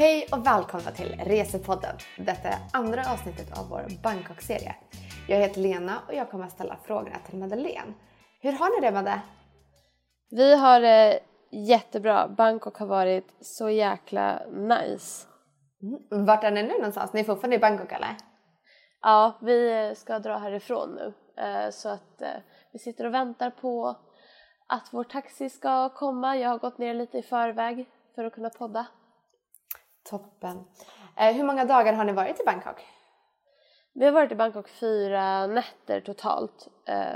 Hej och välkomna till Resepodden. Detta är andra avsnittet av vår Bangkok-serie. Jag heter Lena och jag kommer att ställa frågorna till Madeleine. Hur har ni det Madde? Vi har det jättebra. Bangkok har varit så jäkla nice. Mm. Vart är ni nu någonstans? Ni är fortfarande i Bangkok eller? Ja, vi ska dra härifrån nu. Eh, så att eh, vi sitter och väntar på att vår taxi ska komma. Jag har gått ner lite i förväg för att kunna podda. Toppen. Eh, hur många dagar har ni varit i Bangkok? Vi har varit i Bangkok fyra nätter totalt.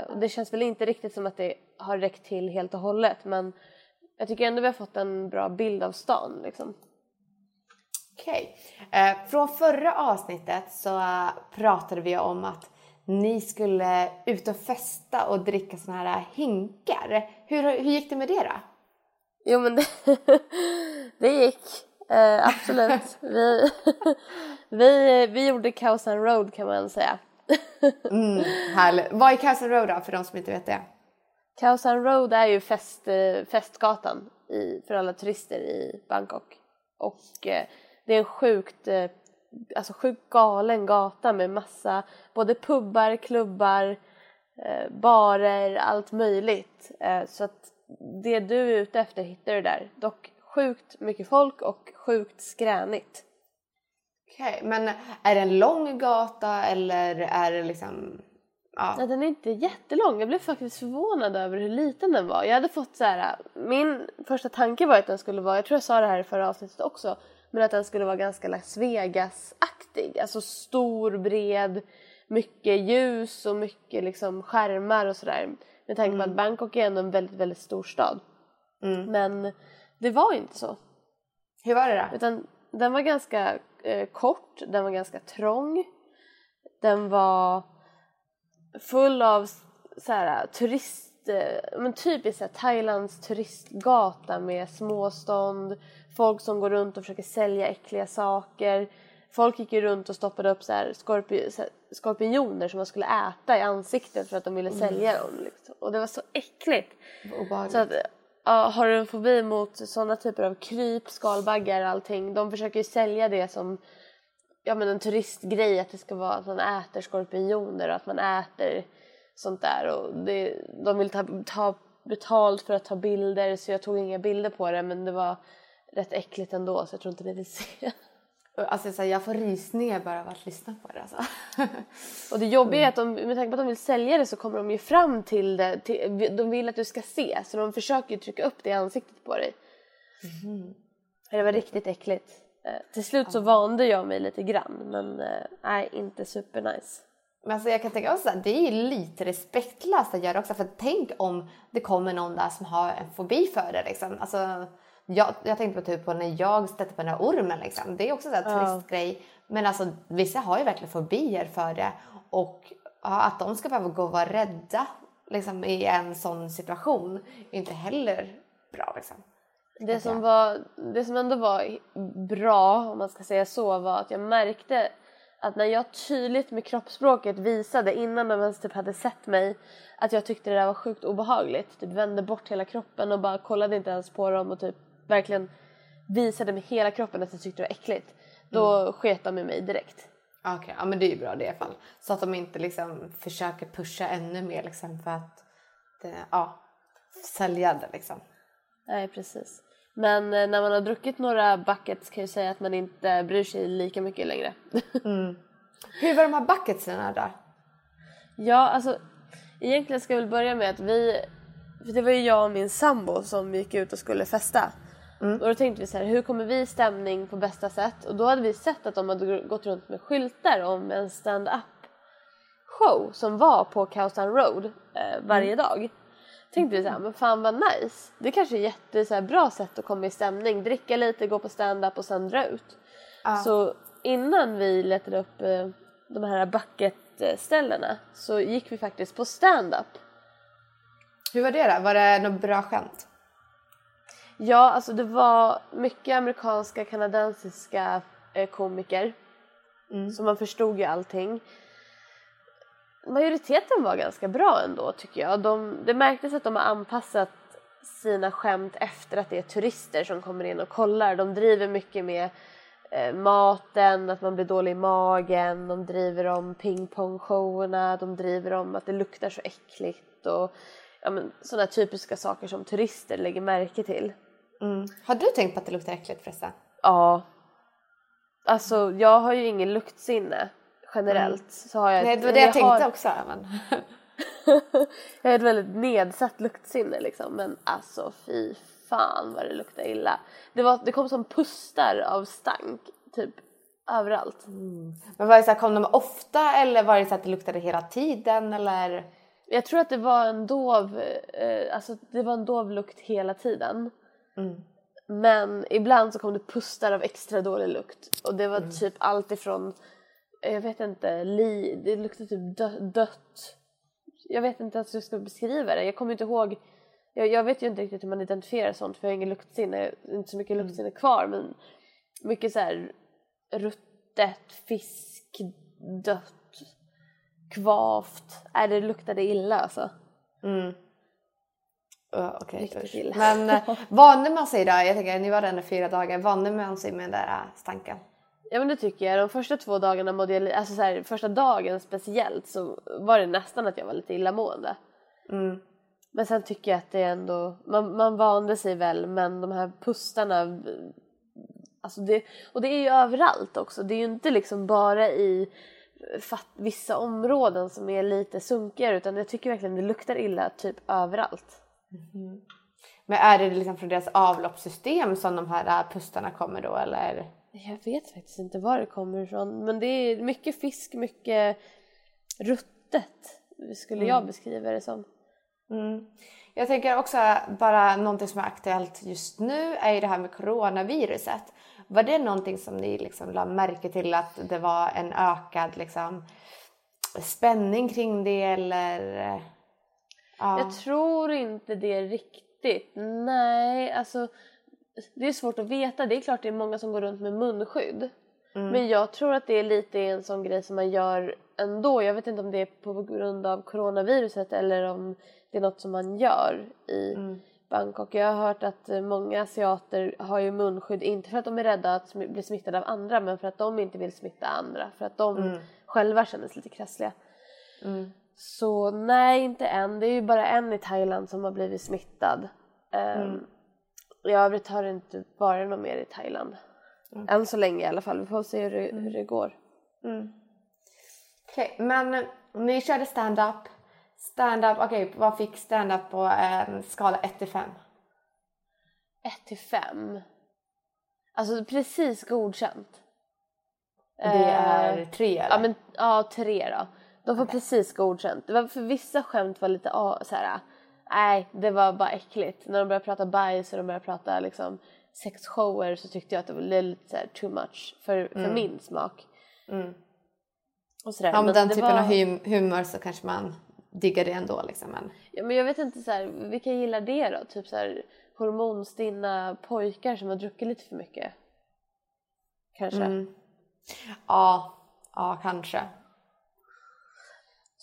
Och det känns väl inte riktigt som att det har räckt till helt och hållet men jag tycker ändå vi har fått en bra bild av stan liksom. Okej. Okay. Eh, från förra avsnittet så pratade vi om att ni skulle ut och festa och dricka såna här hinkar. Hur, hur gick det med det då? Jo men det, det gick. Eh, absolut. vi, vi, vi gjorde Kausan Road kan man säga. mm, härligt. Vad är Kausan Road då för de som inte vet det? Kausan Road är ju fest, eh, festgatan i, för alla turister i Bangkok. Och eh, det är en sjukt, eh, alltså sjukt galen gata med massa både pubbar, klubbar, eh, barer, allt möjligt. Eh, så att det du är ute efter hittar du där. Dock sjukt mycket folk och sjukt skränigt. Okej, okay, men är det en lång gata eller är det liksom Ja. Nej, den är inte jättelång. Jag blev faktiskt förvånad över hur liten den var. Jag hade fått så här, min första tanke var att den skulle vara, jag tror jag sa det här i förra avsnittet också, men att den skulle vara ganska Las Vegas-aktig. Alltså stor, bred, mycket ljus och mycket liksom skärmar och sådär. Med tanke på mm. att Bangkok är ändå en väldigt, väldigt stor stad. Mm. Men det var inte så. Hur var det då? Utan den var ganska eh, kort, den var ganska trång. Den var full av så här, turist, eh, men typiskt så här, Thailands turistgata med småstånd, folk som går runt och försöker sälja äckliga saker. Folk gick ju runt och stoppade upp så här, skorpi, så här, skorpioner som man skulle äta i ansiktet för att de ville mm. sälja dem. Liksom. Och det var så äckligt. Så att, ja, har du en fobi mot sådana typer av kryp, skalbaggar och allting, de försöker ju sälja det som ja, men en turistgrej att det ska vara att man äter skorpioner och att man äter sånt där och det, de vill ta, ta betalt för att ta bilder så jag tog inga bilder på det men det var rätt äckligt ändå så jag tror inte ni vill se. Alltså så här, jag får rysningar bara av att lyssna på det alltså. Och det jobbiga är att de, med tanke på att de vill sälja det så kommer de ju fram till det, till, de vill att du ska se så de försöker ju trycka upp det i ansiktet på dig. Mm. Det var riktigt äckligt. Eh, till slut så vande jag mig lite grann men eh, nej, inte supernice. Men alltså jag kan tänka också att det är lite respektlöst att göra också för tänk om det kommer någon där som har en fobi för det liksom. Alltså, jag, jag tänkte på typ på när jag stötte på den här ormen liksom. Det är också en turistgrej. Men alltså vissa har ju verkligen fobier för det och ja, att de ska behöva gå och vara rädda liksom, i en sån situation är inte heller bra liksom. Det som, var, det som ändå var bra, om man ska säga så, var att jag märkte att när jag tydligt med kroppsspråket visade innan de ens typ hade sett mig att jag tyckte det där var sjukt obehagligt, typ vände bort hela kroppen och bara kollade inte ens på dem och typ verkligen visade med hela kroppen att jag tyckte det var äckligt. Då mm. sket de i mig direkt. Okej, okay, ja men det är ju bra det i alla fall. Så att de inte liksom försöker pusha ännu mer liksom för att det, ja, sälja det liksom. Nej precis. Men eh, när man har druckit några buckets kan jag säga att man inte bryr sig lika mycket längre. mm. Hur var de här bucketsen där? Ja, alltså egentligen ska jag väl börja med att vi, för det var ju jag och min sambo som gick ut och skulle festa. Mm. Och då tänkte vi så här, hur kommer vi stämning på bästa sätt? Och då hade vi sett att de hade gått runt med skyltar om en stand-up show som var på Kausan Road eh, varje mm. dag tänkte vi så här, men fan vad nice. Det kanske är ett jätte, så här, bra sätt att komma i stämning. Dricka lite, gå på stand-up och sen dra ut. Ah. Så innan vi letade upp eh, de här bucket-ställena så gick vi faktiskt på stand-up. Hur var det då? Var det något bra skämt? Ja, alltså det var mycket amerikanska, kanadensiska eh, komiker. Mm. Så man förstod ju allting majoriteten var ganska bra ändå tycker jag. De, det märktes att de har anpassat sina skämt efter att det är turister som kommer in och kollar. De driver mycket med eh, maten, att man blir dålig i magen, de driver om pingpongshowerna, de driver om att det luktar så äckligt och ja, sådana typiska saker som turister lägger märke till. Mm. Har du tänkt på att det luktar äckligt förresten? Ja. Alltså jag har ju ingen luktsinne generellt. Mm. Så har jag Nej det var det jag, jag tänkte har... också. Men... jag har ett väldigt nedsatt luktsinne liksom men alltså fy fan vad det luktar illa. Det, var, det kom som pustar av stank typ överallt. Mm. Men var det så här, kom de ofta eller var det så att det luktade hela tiden eller? Jag tror att det var en dov, eh, alltså det var en dov lukt hela tiden. Mm. Men ibland så kom det pustar av extra dålig lukt och det var mm. typ allt ifrån, jag vet inte, li, det luktade typ dö, dött. Jag vet inte ens hur jag ska beskriva det. Jag kommer inte ihåg, jag, jag, vet ju inte riktigt hur man identifierar sånt för jag har ingen luktsinne, inte så mycket mm. luktsinne kvar men mycket så här ruttet, fisk, dött, kvavt. Äh, det luktade illa alltså. Mm. Uh, okay. men uh, vande man sig då? Jag tänker ni var där fyra dagar, vande man sig med den där uh, stanken? Ja men det tycker jag. De första två dagarna mådde jag, alltså så här, första dagen speciellt så var det nästan att jag var lite illamående. Mm. Men sen tycker jag att det är ändå, man, man vande sig väl men de här pustarna, alltså det, och det är ju överallt också. Det är ju inte liksom bara i fatt, vissa områden som är lite sunkigare utan jag tycker verkligen det luktar illa typ överallt. Mm. Men är det liksom från deras avloppssystem som de här äh, pustarna kommer då eller? Jag vet faktiskt inte var det kommer ifrån men det är mycket fisk, mycket ruttet skulle mm. jag beskriva det som. Mm. Jag tänker också bara någonting som är aktuellt just nu är ju det här med coronaviruset. Var det någonting som ni liksom lade märke till att det var en ökad liksom, spänning kring det eller? Ja. Jag tror inte det riktigt. Nej, alltså det är svårt att veta. Det är klart det är många som går runt med munskydd. Mm. Men jag tror att det är lite en sån grej som man gör ändå. Jag vet inte om det är på grund av coronaviruset eller om det är något som man gör i mm. Bangkok. Jag har hört att många asiater har ju munskydd, inte för att de är rädda att bli smittade av andra men för att de inte vill smitta andra. För att de mm. själva känner sig lite krassliga. Mm. Så nej, inte än. Det är ju bara en i Thailand som har blivit smittad. Um, I övrigt har det inte varit någon mer i Thailand. Mm. Än så länge i alla fall. Vi får se hur det, mm. hur det går. Mm. Okej, okay, men ni körde stand-up. Stand-up, okej, okay, vad fick stand-up på en skala 1 till 5? 1 till 5? Alltså precis godkänt. Det är 3 eller? Ja, men, ja, 3 då. De får precis godkänt. Det var, för vissa skämt var lite ah, så här. nej det var bara äckligt. När de började prata bajs och de började prata liksom sexshower så tyckte jag att det var lite så här, too much för, för mm. min smak. Mm. Och sådär. Ja men, men den typen var... av hum humor så kanske man diggar det ändå liksom. Men... Ja men jag vet inte så här, vilka gillar det då? Typ så här hormonstinna pojkar som har druckit lite för mycket? Kanske? Mm. Ja, ja kanske.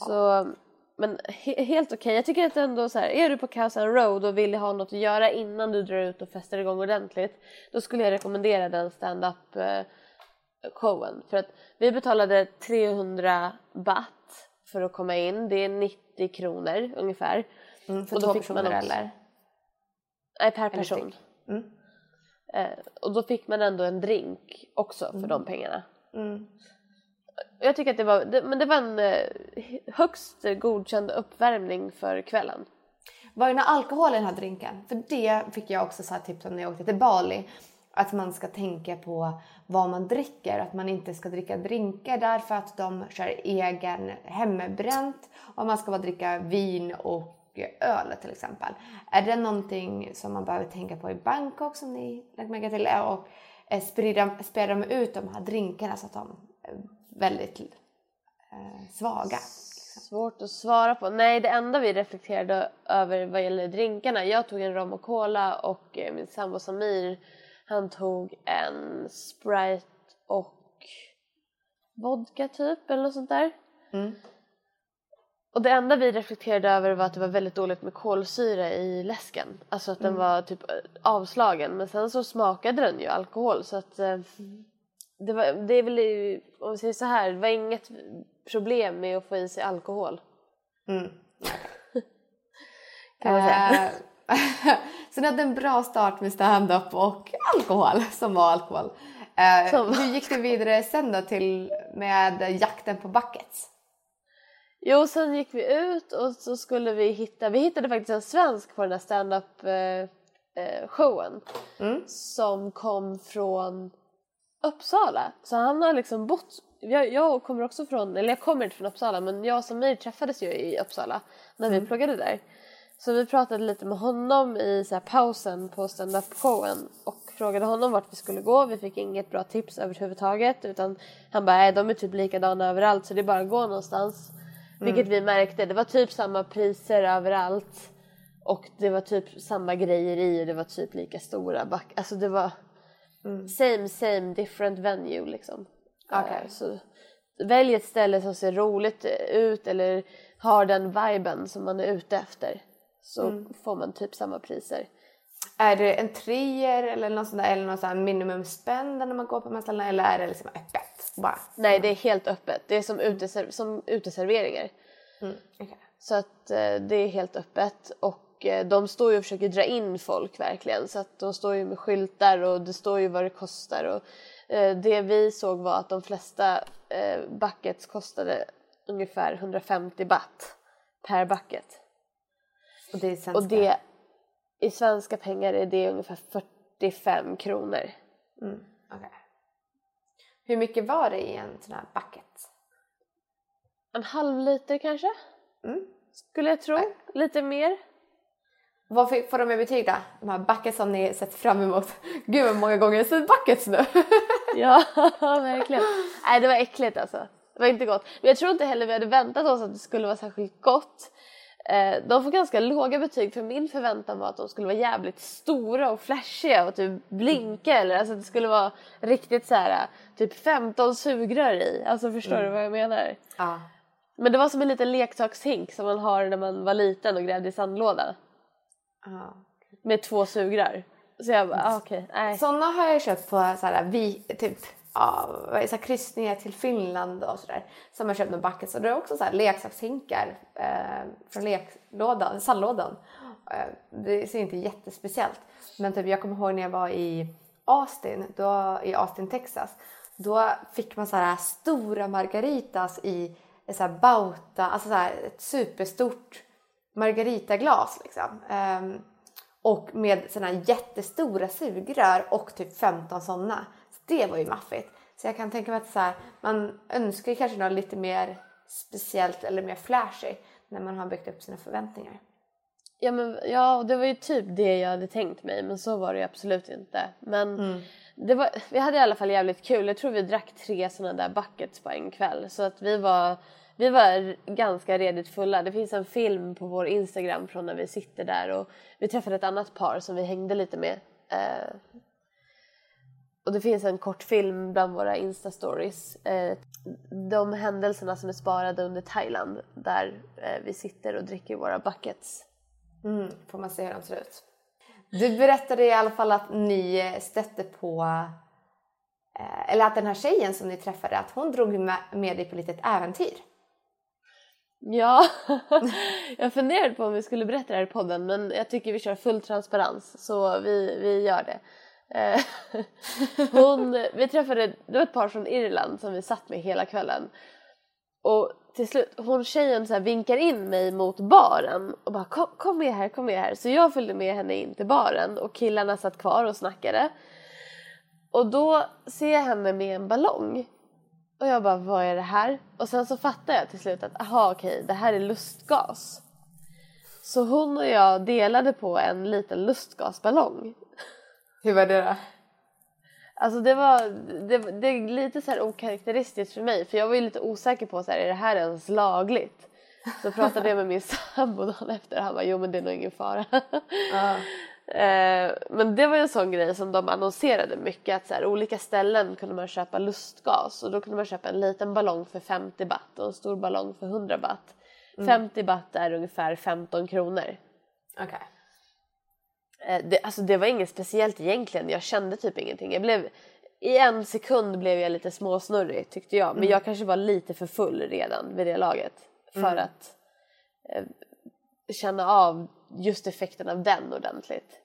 Så, men he helt okej. Okay. Jag tycker att ändå så här, är du på Kazan Road och vill ha något att göra innan du drar ut och festar igång ordentligt, då skulle jag rekommendera den stand-up eh, showen. För att vi betalade 300 baht för att komma in. Det är 90 kronor ungefär. Mm, för och då två personer också, eller? Nej, per person. Mm. Eh, och då fick man ändå en drink också för mm. de pengarna. Mm. Jag tycker att det var, det, men det var en eh, högst godkänd uppvärmning för kvällen. Var det någon alkohol i den här drinken? För det fick jag också så här tips om när jag åkte till Bali. Att man ska tänka på vad man dricker. Att man inte ska dricka drinkar därför att de kör egen hembränt. Och man ska bara dricka vin och öl till exempel. Är det någonting som man behöver tänka på i Bangkok som ni lagt märke till? Och eh, sprida, sprida de ut de här drinkarna så att de eh, väldigt eh, svaga. Liksom. Svårt att svara på. Nej, det enda vi reflekterade över vad gäller drinkarna, jag tog en rom och cola och eh, min sambo Samir han tog en Sprite och vodka typ eller något sånt där. Mm. Och det enda vi reflekterade över var att det var väldigt dåligt med kolsyra i läsken. Alltså att den mm. var typ avslagen men sen så smakade den ju alkohol så att eh, mm. Det, var, det är väl, om vi säger så här, det var inget problem med att få i sig alkohol. Mm. Kan man säga. Eh, så ni hade en bra start med stand-up och alkohol som var alkohol. Eh, Som- Hur gick det vidare sen då till med jakten på buckets? Jo, sen gick vi ut och så skulle vi hitta, vi hittade faktiskt en svensk på den här stand-up eh, showen Mm. som kom från Uppsala. Så han har liksom bott, jag, jag kommer också från, eller jag kommer inte från Uppsala men jag som mig träffades ju i Uppsala när vi pluggade där. Så vi pratade lite med honom i så pausen på stand-up showen och frågade honom vart vi skulle gå. Vi fick inget bra tips överhuvudtaget utan han bara, de är typ likadana överallt så det är bara att gå någonstans. Vilket vi märkte, det var typ samma priser överallt och det var typ samma grejer i och det var typ lika stora back. Alltså det var same same different venue liksom. Eh, Så välj ett ställe som ser roligt ut eller har den viben som man är ute efter så får man typ samma priser. Är det en trier eller någon sån där, eller någon sån här minimumspänn när man går på de här ställena eller är det liksom öppet? Bara? Nej, det är helt öppet. Det är som, uteser- som uteserveringar. Mm. okej. Så att eh, det är helt öppet och eh, de står ju och försöker dra in folk verkligen så att de står ju med skyltar och det står ju vad det kostar och eh, det vi såg var att de flesta eh, buckets kostade ungefär 150 baht per bucket Och det är svenska? och det i svenska pengar är det ungefär 45 kronor. Mm. okej. Hur mycket var det i en sån här bucket? En halv liter kanske? Mm. Skulle jag tro. Lite mer. Vad får de i betyg då? De här buckets som ni sett fram emot. Gud vad många gånger jag sett buckets nu. Ja, verkligen. Nej, det var äckligt alltså. Det var inte gott. Men jag tror inte heller vi hade väntat oss att det skulle vara särskilt gott. Eh, de får ganska låga betyg för min förväntan var att de skulle vara jävligt stora och flashiga och typ blinka eller alltså att det skulle vara riktigt så här typ 15 sugrör i. Alltså förstår du vad jag menar? ja. Men det var som en liten leksakshink som man har när man var liten och grävde i sandlåda ja. med två sugrör. Så jag bara, ah, okej, nej. Såna har jag köpt på så här, vi, typ ja, så här, kryssningar till Finland och sådär. Som jag köpt med buckets. Och det är också så här leksakshinkar eh, från leklådan, sandlådan. Eh, det ser inte jättespeciellt. Men typ, jag kommer ihåg när jag var i Austin, då, i Austin, Texas. Då fick man så här stora margaritas i så här bauta, alltså så här ett superstort margaritaglas liksom. Ehm, och med såna här jättestora sugrör och typ 15 sådana. Så det var ju maffigt. Så jag kan tänka mig att så här, man önskar kanske något lite mer speciellt eller mer flashy när man har byggt upp sina förväntningar. Ja, men, ja, det var ju typ det jag hade tänkt mig men så var det ju absolut inte. Men det var, vi hade i alla fall jävligt kul. Jag tror vi drack tre sådana där buckets på en kväll så att vi var, vi var ganska redigt fulla. Det finns en film på vår Instagram från när vi sitter där och vi träffade ett annat par som vi hängde lite med. Eh, och det finns en kort film bland våra Insta-stories. Eh, de händelserna som är sparade under Thailand där eh, vi sitter och dricker våra buckets. Mm, får man se hur de ser ut. Du berättade i alla fall att ni stötte på, eh, eller att den här tjejen som ni träffade, att hon drog med, dig på ett litet äventyr. Ja, jag funderade på om vi skulle berätta det här i podden men jag tycker vi kör full transparens så vi, vi gör det. Eh, hon, vi träffade, det var ett par från Irland som vi satt med hela kvällen och till slut, hon tjejen så här vinkar in mig mot baren och bara kom, kom med här, kom med här. Så jag följde med henne in till baren och killarna satt kvar och snackade. Och då ser jag henne med en ballong. Och jag bara, vad är det här? Och sen så fattar jag till slut att, aha okej, det här är lustgas. Så hon och jag delade på en liten lustgasballong. Hur var det då? Alltså det var, det, det är lite så här okaraktäristiskt för mig för jag var ju lite osäker på så här, är det här ens lagligt? Så pratade jag med min sambo dagen efter och han bara, jo men det är nog ingen fara. Ja. Eh, men det var en sån grej som de annonserade mycket att så här, olika ställen kunde man köpa lustgas och då kunde man köpa en liten ballong för 50 baht och en stor ballong för 100 baht. 50 baht är ungefär 15 kronor. Okej. Eh, det, alltså det var inget speciellt egentligen, jag kände typ ingenting. Jag blev i en sekund blev jag lite småsnurrig tyckte jag. Men jag kanske var lite för full redan vid det laget. För att eh, känna av just effekten av den ordentligt.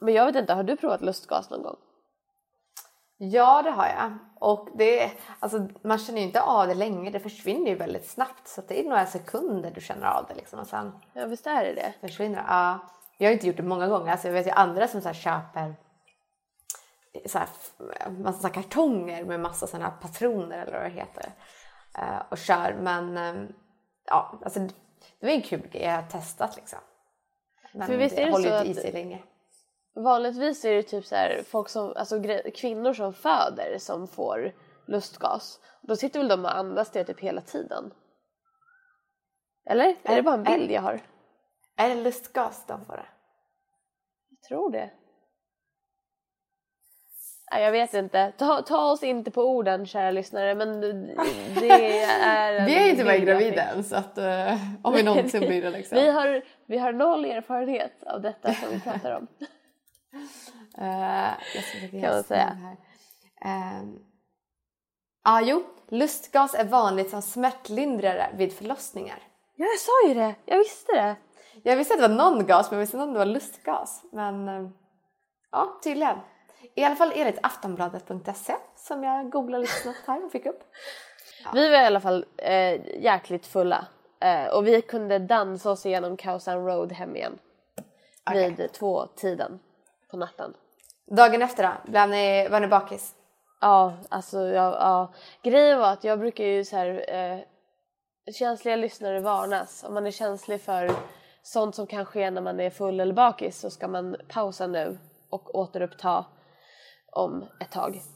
Men jag vet inte, har du provat lustgas någon gång? Ja, det har jag. Och det, alltså, man känner ju inte av det länge, det försvinner ju väldigt snabbt. Så det är några sekunder du känner av det liksom, och sen Ja visst är det det. försvinner. Ja. Jag har inte gjort det många gånger. Alltså, jag vet ju andra som så här, köper så här, massa så här kartonger med massa sådana patroner eller vad det heter. eh, och kör. Men eh, ja, alltså, det var en kul grej jag har testat liksom. Men För visst det är det håller inte i sig länge. Vanligtvis är det typ så här, folk som, alltså kvinnor som föder som får lustgas. Då sitter väl de och andas det typ hela tiden? Eller? Är det bara en bild jag har? Är det lustgas de får det? Jag tror det. Jag vet inte. Ta, ta oss inte på orden kära lyssnare men det är... Vi är inte med i gravida så att uh, om vi någonsin blir det liksom. Vi har, vi har noll erfarenhet av detta som vi pratar om. Uh, jag ska försöka man säga. här. Ehm, ah, jo, lustgas är vanligt som smärtlindrare vid förlossningar. Ja, jag sa ju det! Jag visste det! Jag visste att det var någon gas men jag visste inte om det var lustgas. Men eh, ja, tydligen. I alla fall enligt aftonbladet.se som jag googlade lite snabbt här och fick upp. Vi var i alla fall eh, jäkligt fulla eh, och vi kunde dansa oss igenom Kausan Road hem igen. Okej. Vid två tiden på natten. Dagen efter då, blev ni, var ni bakis? Ja, alltså ja, ja. Grejen var att jag brukar ju så här eh, känsliga lyssnare varnas. Om man är känslig för sånt som kan ske när man är full eller bakis så ska man pausa nu och återuppta om ett tag.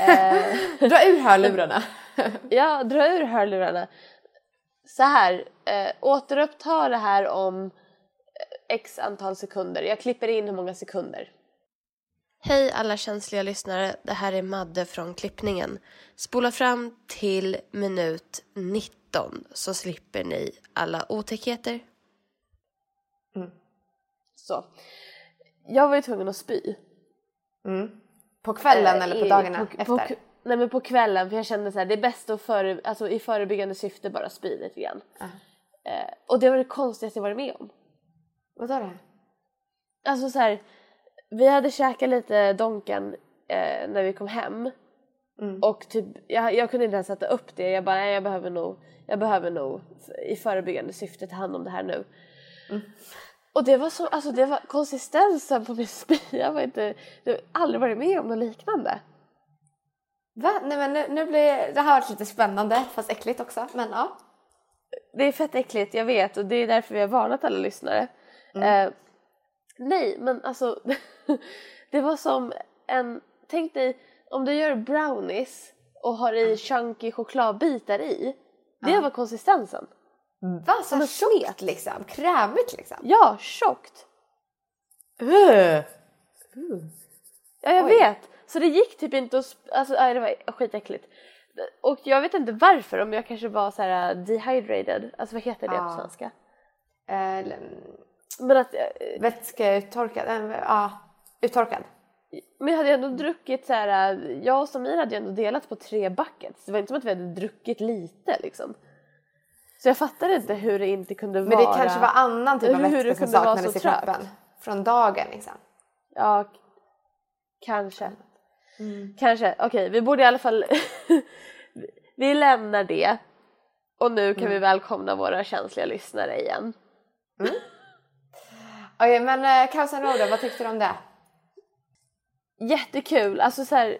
Eh, Dra ur hörlurarna. Ja, dra ur hörlurarna. Så här, eh, återuppta det här om eh, x antal sekunder. Jag klipper in hur många sekunder. Hej alla känsliga lyssnare, det här är Madde från klippningen. Spola fram till minut 19 så slipper ni alla otäckheter. Så. Jag var ju tvungen att spy. På kvällen Eh, eller på dagarna på, efter? På, nej men på kvällen för jag kände så här, det är bäst att före, alltså, i förebyggande syfte bara spy lite grann. Eh, och det var det konstigaste jag varit med om. Vad du? Alltså så här, vi hade käkat lite Donken eh, när vi kom hem. Och typ, jag, jag kunde inte ens sätta upp det. Jag bara, nej, jag behöver nog, jag behöver nog i förebyggande syfte ta hand om det här nu. Och det var så, alltså det var konsistensen på min spya var inte, jag har aldrig varit med om något liknande. Va? Nej men nu, nu blir det här varit lite spännande fast äckligt också. Men ja. Det är fett äckligt, jag vet och det är därför vi har varnat alla lyssnare. Eh, nej, men alltså det var som en, tänk dig om du gör brownies och har i chunky chokladbitar i. Det var konsistensen. Va? Som en tjockt liksom? Krämigt liksom? Ja, tjockt. Uh. Ja, jag Oj. vet. Så det gick typ inte att... Alltså, nej, det var skitäckligt. Och jag vet inte varför, om jag kanske var så här uh, dehydrated. Alltså vad heter det på Ja. svenska? Eh, Men att... eh, Vätskeuttorkad? Ja, uttorkad. Men jag hade ändå druckit så här... uh, Jag och Samir hade ju ändå delat på tre buckets. Det var inte som att vi hade druckit lite liksom. Så jag fattade inte hur det inte kunde Men vara... det kanske var annan typ av vätska som saknades i kroppen. Från dagen liksom. Ja, kanske. Mm. Kanske. Okej, vi borde i alla fall... vi lämnar det. Och nu kan Mm. vi välkomna våra känsliga lyssnare igen. Okej men eh, då, vad tyckte du om det? Jättekul! Alltså så här,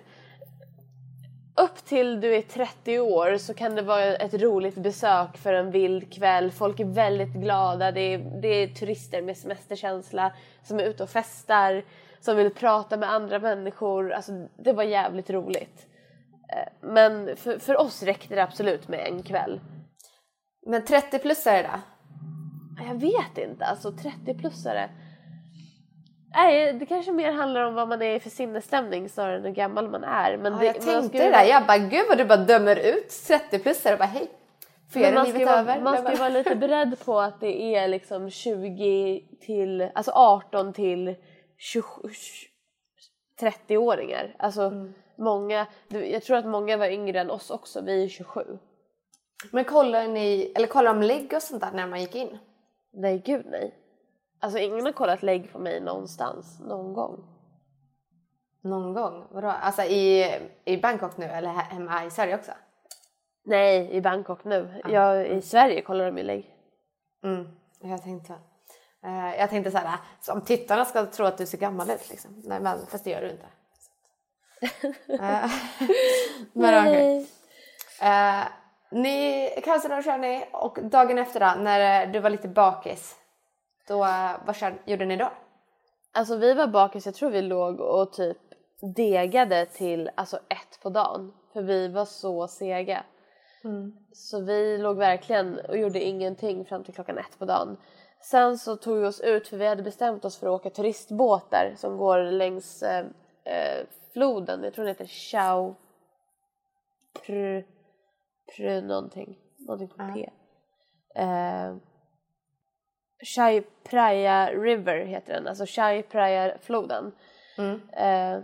Upp till du är 30 år så kan det vara ett roligt besök för en vild kväll. Folk är väldigt glada. Det är, det är turister med semesterkänsla som är ute och festar, som vill prata med andra människor. Alltså, det var jävligt roligt. Eh, Men för, för oss räckte det absolut med en kväll. Men 30-plussare då? Jag vet inte, alltså 30-plussare. Nej, det kanske mer handlar om vad man är för sinnesstämning snarare än hur gammal man är. Men Ja, det, jag tänkte det vara- där. Jag bara gud vad du bara dömer ut 30-plussare och bara hej. För er man ska, vara, man ska ju vara lite beredd på att det är liksom 20 till, alltså 18 till 27, 30-åringar. Alltså många, du- jag tror att många var yngre än oss också, vi är 27. Men kollar ni, eller kollar de lägg och sånt där när man gick in? Nej gud nej. Alltså ingen har kollat lägg på mig någonstans, någon gång. Någon gång? Vadå? Alltså i, i Bangkok nu eller he- hemma i Sverige också? Nej, i Bangkok nu. Jag, I Sverige kollar de ju lägg. Mm, jag tänkte så. Eh, jag tänkte så här, om tittarna ska tro att du ser gammal ut liksom. Nej men fast det gör du inte. Eh, men okej. Eh, ni, Kaosarna kör ni och dagen efter då, när du var lite bakis, då, eh, vad kör, gjorde ni då? Alltså vi var bakis, jag tror vi låg och typ degade till alltså ett på dagen. För vi var så sega. Så vi låg verkligen och gjorde ingenting fram till klockan ett på dagen. Sen så tog vi oss ut för vi hade bestämt oss för att åka turistbåtar som går längs eh, eh, floden. Jag tror den heter Chao Pr, Pr någonting. Någonting på P. Eh, Chai Praia River heter den, alltså Chai Praia floden. Eh,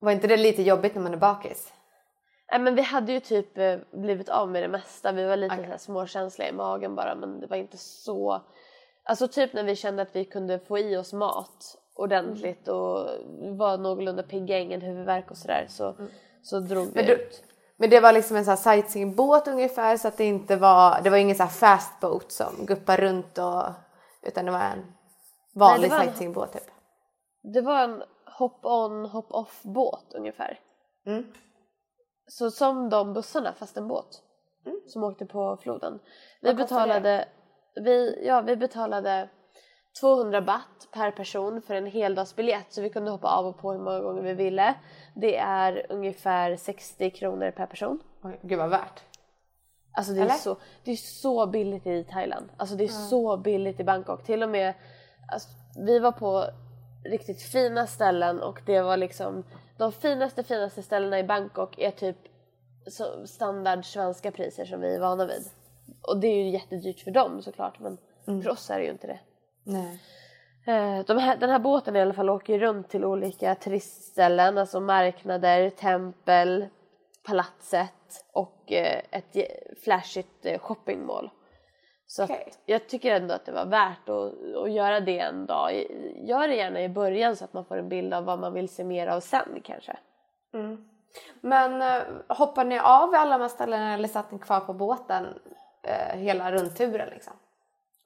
Var inte det lite jobbigt när man är bakis? Nej men vi hade ju typ eh, blivit av med det mesta. Vi var lite här småkänsliga i magen bara men det var inte så... Alltså typ när vi kände att vi kunde få i oss mat ordentligt Mm. och var någorlunda pigga, ingen huvudvärk och sådär så, så drog vi Mm. Men du- ut. Men det var liksom en sån sightseeingbåt ungefär så att det inte var, det var ingen sån här fast boat som guppar runt och utan det var en vanlig en- sightseeingbåt typ. Det var en hop-on hop-off båt ungefär. Mm. Så som de bussarna fast en båt som åkte på floden. Vi Mm. Betalade, vi, ja, vi betalade 200 baht per person för en heldagsbiljett så vi kunde hoppa av och på hur många gånger vi ville. Det är ungefär 60 kronor per person. Oj, gud vad värt. Alltså det är, Eller? så, det är så billigt i Thailand. Alltså det är så billigt i Bangkok. Till och med, alltså, vi var på riktigt fina ställen och det var liksom de finaste finaste ställena i Bangkok är typ standard svenska priser som vi är vana vid. Och det är ju jättedyrt för dem såklart men för oss är det ju inte det. Nej. Eh, De här, den här båten i alla fall åker runt till olika turistställen, alltså marknader, tempel, palatset och eh, ett flashigt eh, shoppingmall. Så att jag tycker ändå att det var värt att, att göra det en dag. Gör det gärna i början så att man får en bild av vad man vill se mer av sen kanske. Men eh, hoppade ni av vid alla de här ställena eller satt ni kvar på båten eh, hela rundturen liksom?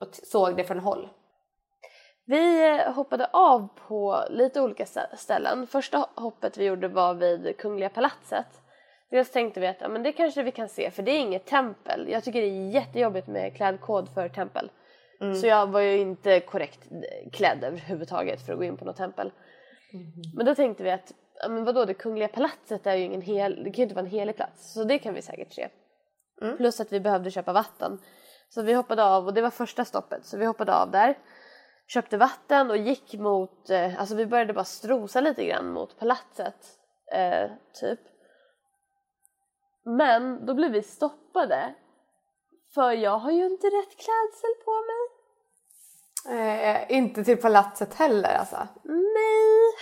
Och såg det från håll? Vi eh, hoppade av på lite olika stä- ställen. Första hoppet vi gjorde var vid Kungliga palatset. Dels tänkte vi att ja, men det kanske vi kan se för det är inget tempel. Jag tycker det är jättejobbigt med klädkod för tempel. Så jag var ju inte korrekt eh, klädd överhuvudtaget för att gå in på något tempel. Men då tänkte vi att ja, men vadå det Kungliga palatset är ju ingen hel, det kan ju inte vara en helig plats så det kan vi säkert se. Plus att vi behövde köpa vatten. Så vi hoppade av och det var första stoppet så vi hoppade av där. Köpte vatten och gick mot, eh, alltså vi började bara strosa lite grann mot palatset. Eh, typ. Men då blev vi stoppade. För jag har ju inte rätt klädsel på mig. Eh, inte till palatset heller alltså. Nej!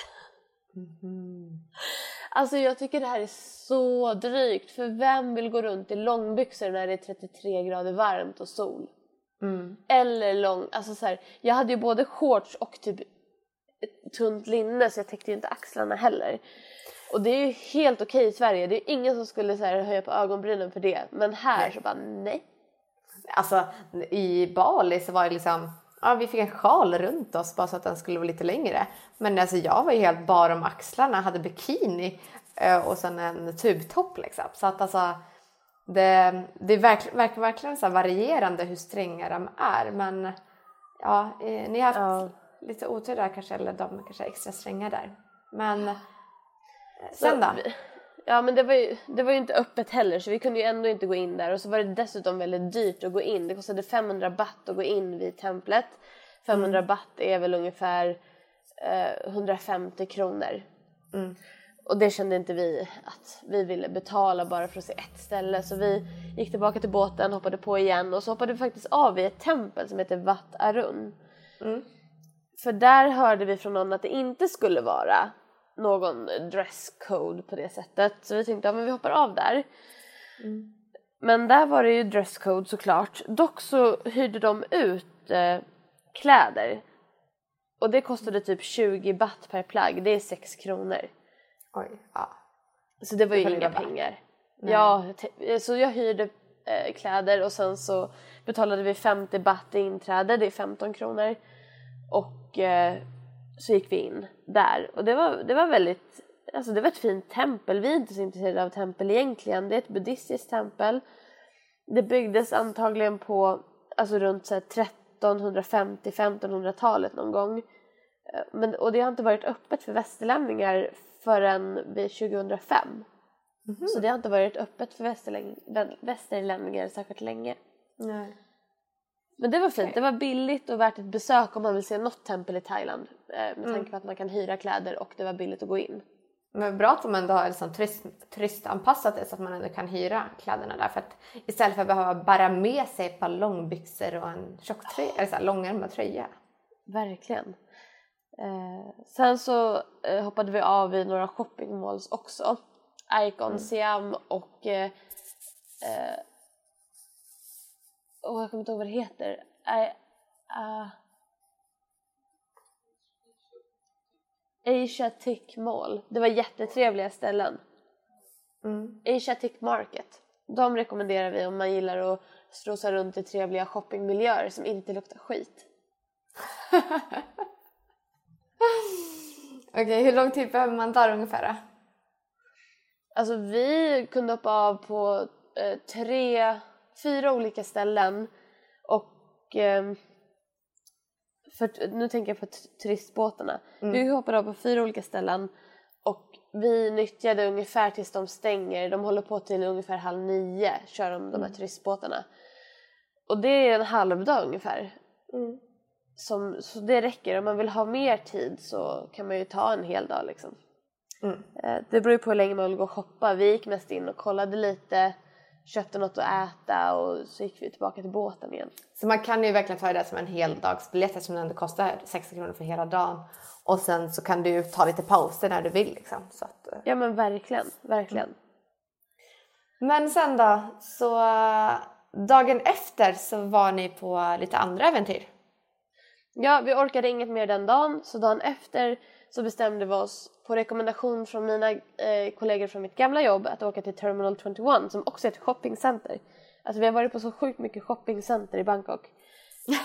Alltså jag tycker det här är så drygt för vem vill gå runt i långbyxor när det är 33 grader varmt och sol? Eller lång, alltså så här, jag hade ju både shorts och typ tunt linne så jag täckte ju inte axlarna heller. Och det är ju helt okej i Sverige, det är ingen som skulle så här, höja på ögonbrynen för det. Men här så bara nej. Alltså i Bali så var det liksom, ja vi fick en sjal runt oss bara så att den skulle vara lite längre. Men alltså jag var ju helt bar om axlarna, hade bikini eh, och sen en tubtopp liksom. Så att alltså det, det verkar, verkar verkligen så varierande hur stränga de är. Men ja, eh, ni har haft Ja. lite otur där kanske, eller de kanske är extra stränga där. Men eh, sen då? vi- Ja men det var, ju, det var ju inte öppet heller så vi kunde ju ändå inte gå in där och så var det dessutom väldigt dyrt att gå in. Det kostade 500 baht att gå in vid templet. 500 baht är väl ungefär eh, 150 kronor. Och det kände inte vi att vi ville betala bara för att se ett ställe så vi gick tillbaka till båten, hoppade på igen och så hoppade vi faktiskt av vid ett tempel som heter Wat Arun. För där hörde vi från någon att det inte skulle vara någon dresscode på det sättet så vi tänkte att ja, vi hoppar av där. Men där var det ju dresscode såklart. Dock så hyrde de ut eh, kläder och det kostade typ 20 baht per plagg, det är 6 kronor. Oj, ja. Så det var ju inga pengar. Ja, te- så jag hyrde eh, kläder och sen så betalade vi 50 baht i inträde, det är 15 kronor. Och eh, så gick vi in där och det var, det var väldigt, alltså det var ett fint tempel. Vi är inte så intresserade av tempel egentligen, det är ett buddhistiskt tempel. Det byggdes antagligen på, alltså runt så här 1350-1500-talet någon gång. Eh, Men, och det har inte varit öppet för västerlänningar förrän vid 2005. Så det har inte varit öppet för västerlänningar särskilt länge. Nej. Men det var fint, det var billigt och värt ett besök om man vill se något tempel i Thailand. Eh, med tanke på att man kan hyra kläder och det var billigt att gå in. Men bra att de ändå har liksom turist, turistanpassat det så att man ändå kan hyra kläderna där. För att istället för att behöva bära med sig ett par långbyxor och en tjocktröja, eller så här långärmad tröja. Verkligen. Eh, sen så eh, hoppade vi av i några shoppingmalls också. Icon, Siam och... Eh, åh, jag kommer inte ihåg vad det heter. I, ah. Asiatic Mall. Det var jättetrevliga ställen. Mm. Asiatic Market. De rekommenderar vi om man gillar att strosa runt i trevliga shoppingmiljöer som inte luktar skit. Okej, hur lång tid behöver man där ungefär? Alltså vi kunde hoppa av på eh, tre, fyra olika ställen och ehm, för, nu tänker jag på turistbåtarna. Vi hoppade av på fyra olika ställen och vi nyttjade ungefär tills de stänger. De håller på till ungefär halv nio, kör de de här turistbåtarna. Och det är en halvdag ungefär. Som, så det räcker. Om man vill ha mer tid så kan man ju ta en hel dag liksom. Mm. Eh, Det beror ju på hur länge man vill gå och shoppa. Vi gick mest in och kollade lite, köpte något att äta och så gick vi tillbaka till båten igen. Så man kan ju verkligen ta det som en heldagsbiljett eftersom det ändå kostar 60 kronor för hela dagen. Och sen så kan du ta lite pauser när du vill liksom. Så att, eh. Ja men verkligen, verkligen. Men sen då, så dagen efter så var ni på lite andra äventyr. Ja, vi orkade inget mer den dagen så dagen efter så bestämde vi oss på rekommendation från mina eh, kollegor från mitt gamla jobb att åka till Terminal 21 som också är ett shoppingcenter. Alltså vi har varit på så sjukt mycket shoppingcenter i Bangkok.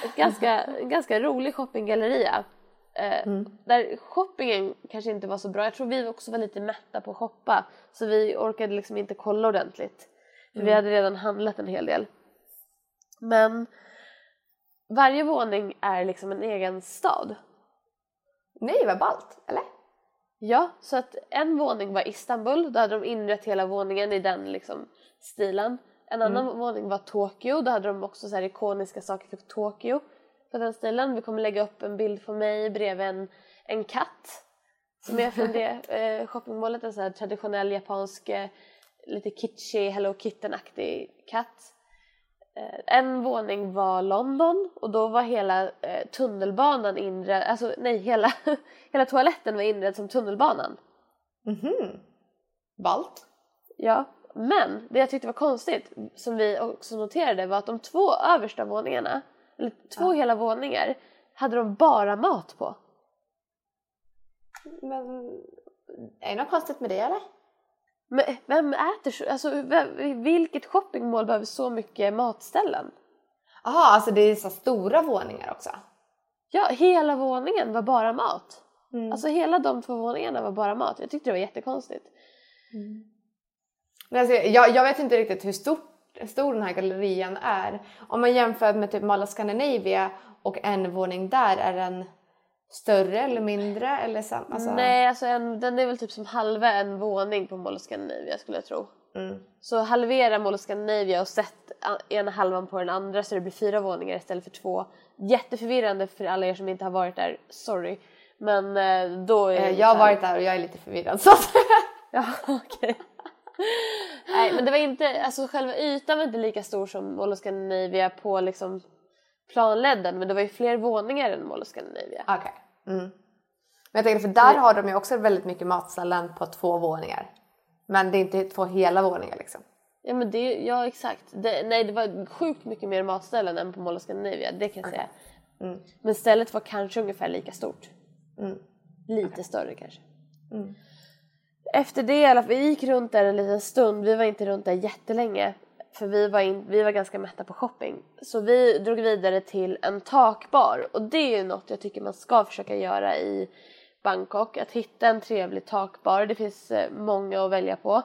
Ett ganska, en ganska rolig shoppinggalleria. Eh, Där shoppingen kanske inte var så bra. Jag tror vi också var lite mätta på att shoppa så vi orkade liksom inte kolla ordentligt. För vi hade redan handlat en hel del. Men varje våning är liksom en egen stad. Nej, vad ballt, eller? Ja, så att en våning var Istanbul, då hade de inrett hela våningen i den liksom stilen. En annan våning var Tokyo, då hade de också så här ikoniska saker för Tokyo på den stilen. Vi kommer lägga upp en bild på mig bredvid en, en katt som är från det eh, shoppingmålet, en så här traditionell japansk, eh, lite kitschig Hello Kitten-aktig katt. Eh, En våning var London och då var hela eh, tunnelbanan inredd, alltså nej hela, hela toaletten var inredd som tunnelbanan. Mhm. Ballt. Ja, men det jag tyckte var konstigt som vi också noterade var att de två översta våningarna, eller två hela våningar, hade de bara mat på. Men är det något konstigt med det eller? Men vem äter så, alltså vem, vilket shoppingmål behöver så mycket matställen? Jaha, alltså det är så stora våningar också. Ja, hela våningen var bara mat. Mm. Alltså hela de två våningarna var bara mat. Jag tyckte det var jättekonstigt. Men alltså, jag, jag vet inte riktigt hur stort, stor den här gallerian är. Om man jämför med typ of Scandinavia och en våning där, är den större eller mindre? Eller sam, alltså, Nej, alltså en, den är väl typ som halva en våning på Mall of Scandinavia skulle jag tro. Mm. Så halvera Mall of Scandinavia och sätt ena halvan på den andra så det blir fyra våningar istället för två. Jätteförvirrande för alla er som inte har varit där, sorry. Men eh, då är Eh, Jag har varit där och jag är lite förvirrad. Så Ja, okej. Nej, men det var inte, alltså själva ytan var inte lika stor som Mall of Scandinavia på liksom planledden men det var ju fler våningar än Mall of Scandinavia. Okej. Mm. Men jag tänker för där har de ju också väldigt mycket matställen på två våningar. Men det är inte två hela våningar liksom. Ja men det, ja exakt. Det, nej det var sjukt mycket mer matställen än på Mall of Scandinavia, det kan jag säga. Mm. Men stället var kanske ungefär lika stort. Lite större kanske. Efter det i alla fall, vi gick runt där en liten stund, vi var inte runt där jättelänge. För vi var, in, vi var ganska mätta på shopping. Så vi drog vidare till en takbar och det är ju något jag tycker man ska försöka göra i Bangkok. Att hitta en trevlig takbar, det finns eh, många att välja på.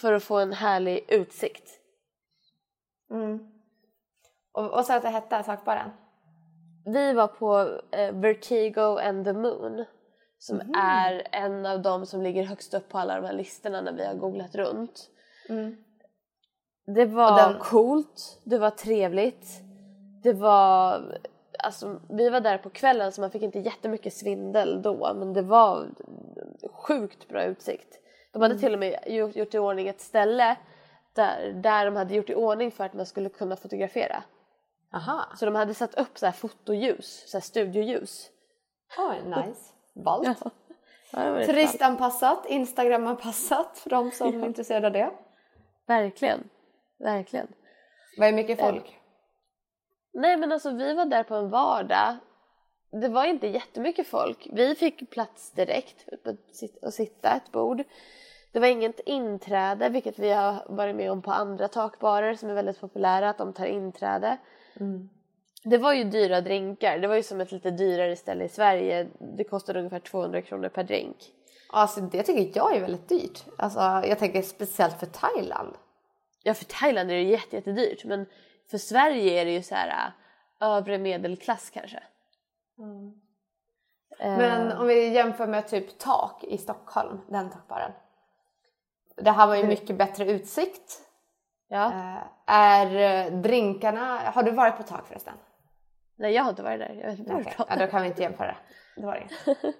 För att få en härlig utsikt. Och vad sa du att det hette, takbaren? Vi var på eh, Vertigo and the Moon som är en av de som ligger högst upp på alla de här listorna när vi har googlat runt. Det var den- coolt, det var trevligt, det var... Alltså, vi var där på kvällen så man fick inte jättemycket svindel då men det var sjukt bra utsikt. De hade till och med gjort, gjort i ordning ett ställe där, där de hade gjort i ordning för att man skulle kunna fotografera. Aha, Så de hade satt upp så här fotoljus, så här studioljus. oj nice. Ballt. Ja, ballt. Turistanpassat, instagramanpassat för de som är intresserade av det. Verkligen, verkligen. Vad är mycket folk? Nej men alltså vi var där på en vardag. Det var inte jättemycket folk. Vi fick plats direkt att sitta ett bord. Det var inget inträde, vilket vi har varit med om på andra takbarer som är väldigt populära, att de tar inträde. Det var ju dyra drinkar. Det var ju som ett lite dyrare ställe i Sverige. Det kostade ungefär 200 kronor per drink. Alltså det tycker jag är väldigt dyrt. Alltså jag tänker speciellt för Thailand. Ja, för Thailand är det jätte, jättedyrt, men för Sverige är det ju så här äh, övre medelklass kanske. Eh, Men om vi jämför med typ tak i Stockholm, den takbaren. Det här var ju mycket bättre utsikt. ja. Eh, är drinkarna, har du varit på tak förresten? Nej, jag har inte varit där. Jag vet inte pratar ja, då kan vi inte jämföra. Det var det.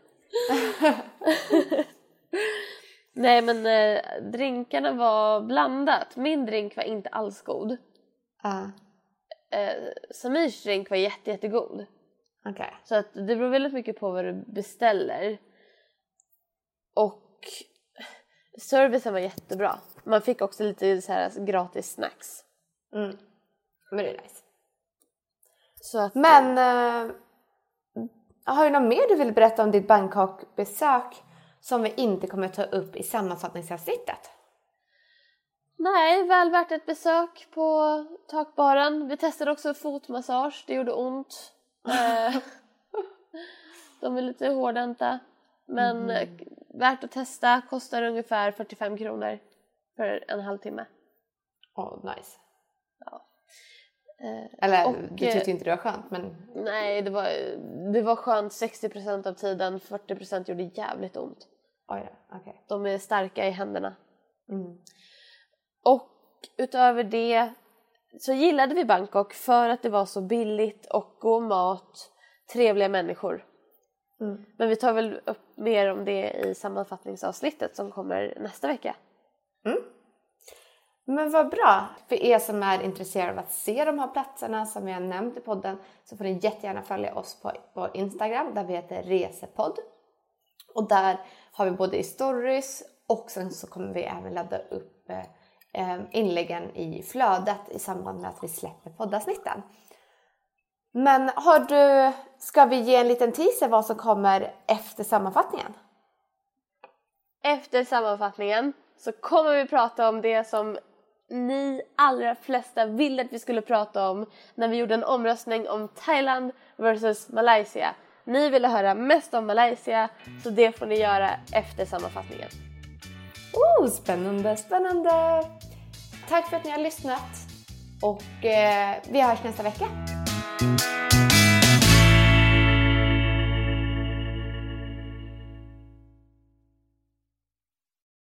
Nej, men eh, drinkarna var blandat. Min drink var inte alls god. Uh, Eh, Samirs drink var jätte, jättegod. Okej. Så att det beror väldigt mycket på vad du beställer. Och servicen var jättebra. Man fick också lite så här gratis snacks. Mm. Men det är nice. Så att, Men eh, har du något mer du vill berätta om ditt Bangkok-besök som vi inte kommer ta upp i sammanfattningsavsnittet? Nej, väl värt ett besök på takbaren. Vi testade också fotmassage, det gjorde ont. Eh, De är lite hårdhänta. Men eh, värt att testa, kostar ungefär 45 kronor för en halvtimme. Åh, nice. Eh, Eller Och, du eh, tyckte inte det var skönt men Nej, det var, det var skönt 60% av tiden, 40% gjorde jävligt ont. oj då, okej. De är starka i händerna. Mm. Och utöver det så gillade vi Bangkok för att det var så billigt och god mat, trevliga människor. Mm. Men vi tar väl upp mer om det i sammanfattningsavsnittet som kommer nästa vecka. Men vad bra! För er som är intresserade av att se de här platserna som vi har nämnt i podden så får ni jättegärna följa oss på vår Instagram där vi heter Resepodd. Och där har vi både i stories och sen så kommer vi även ladda upp eh, eh, inläggen i flödet i samband med att vi släpper poddavsnitten. Men har du, ska vi ge en liten teaser vad som kommer efter sammanfattningen? Efter sammanfattningen så kommer vi prata om det som ni allra flesta ville att vi skulle prata om när vi gjorde en omröstning om Thailand versus Malaysia. Ni ville höra mest om Malaysia så det får ni göra efter sammanfattningen. Oh, spännande, spännande! Tack för att ni har lyssnat och eh, vi hörs nästa vecka.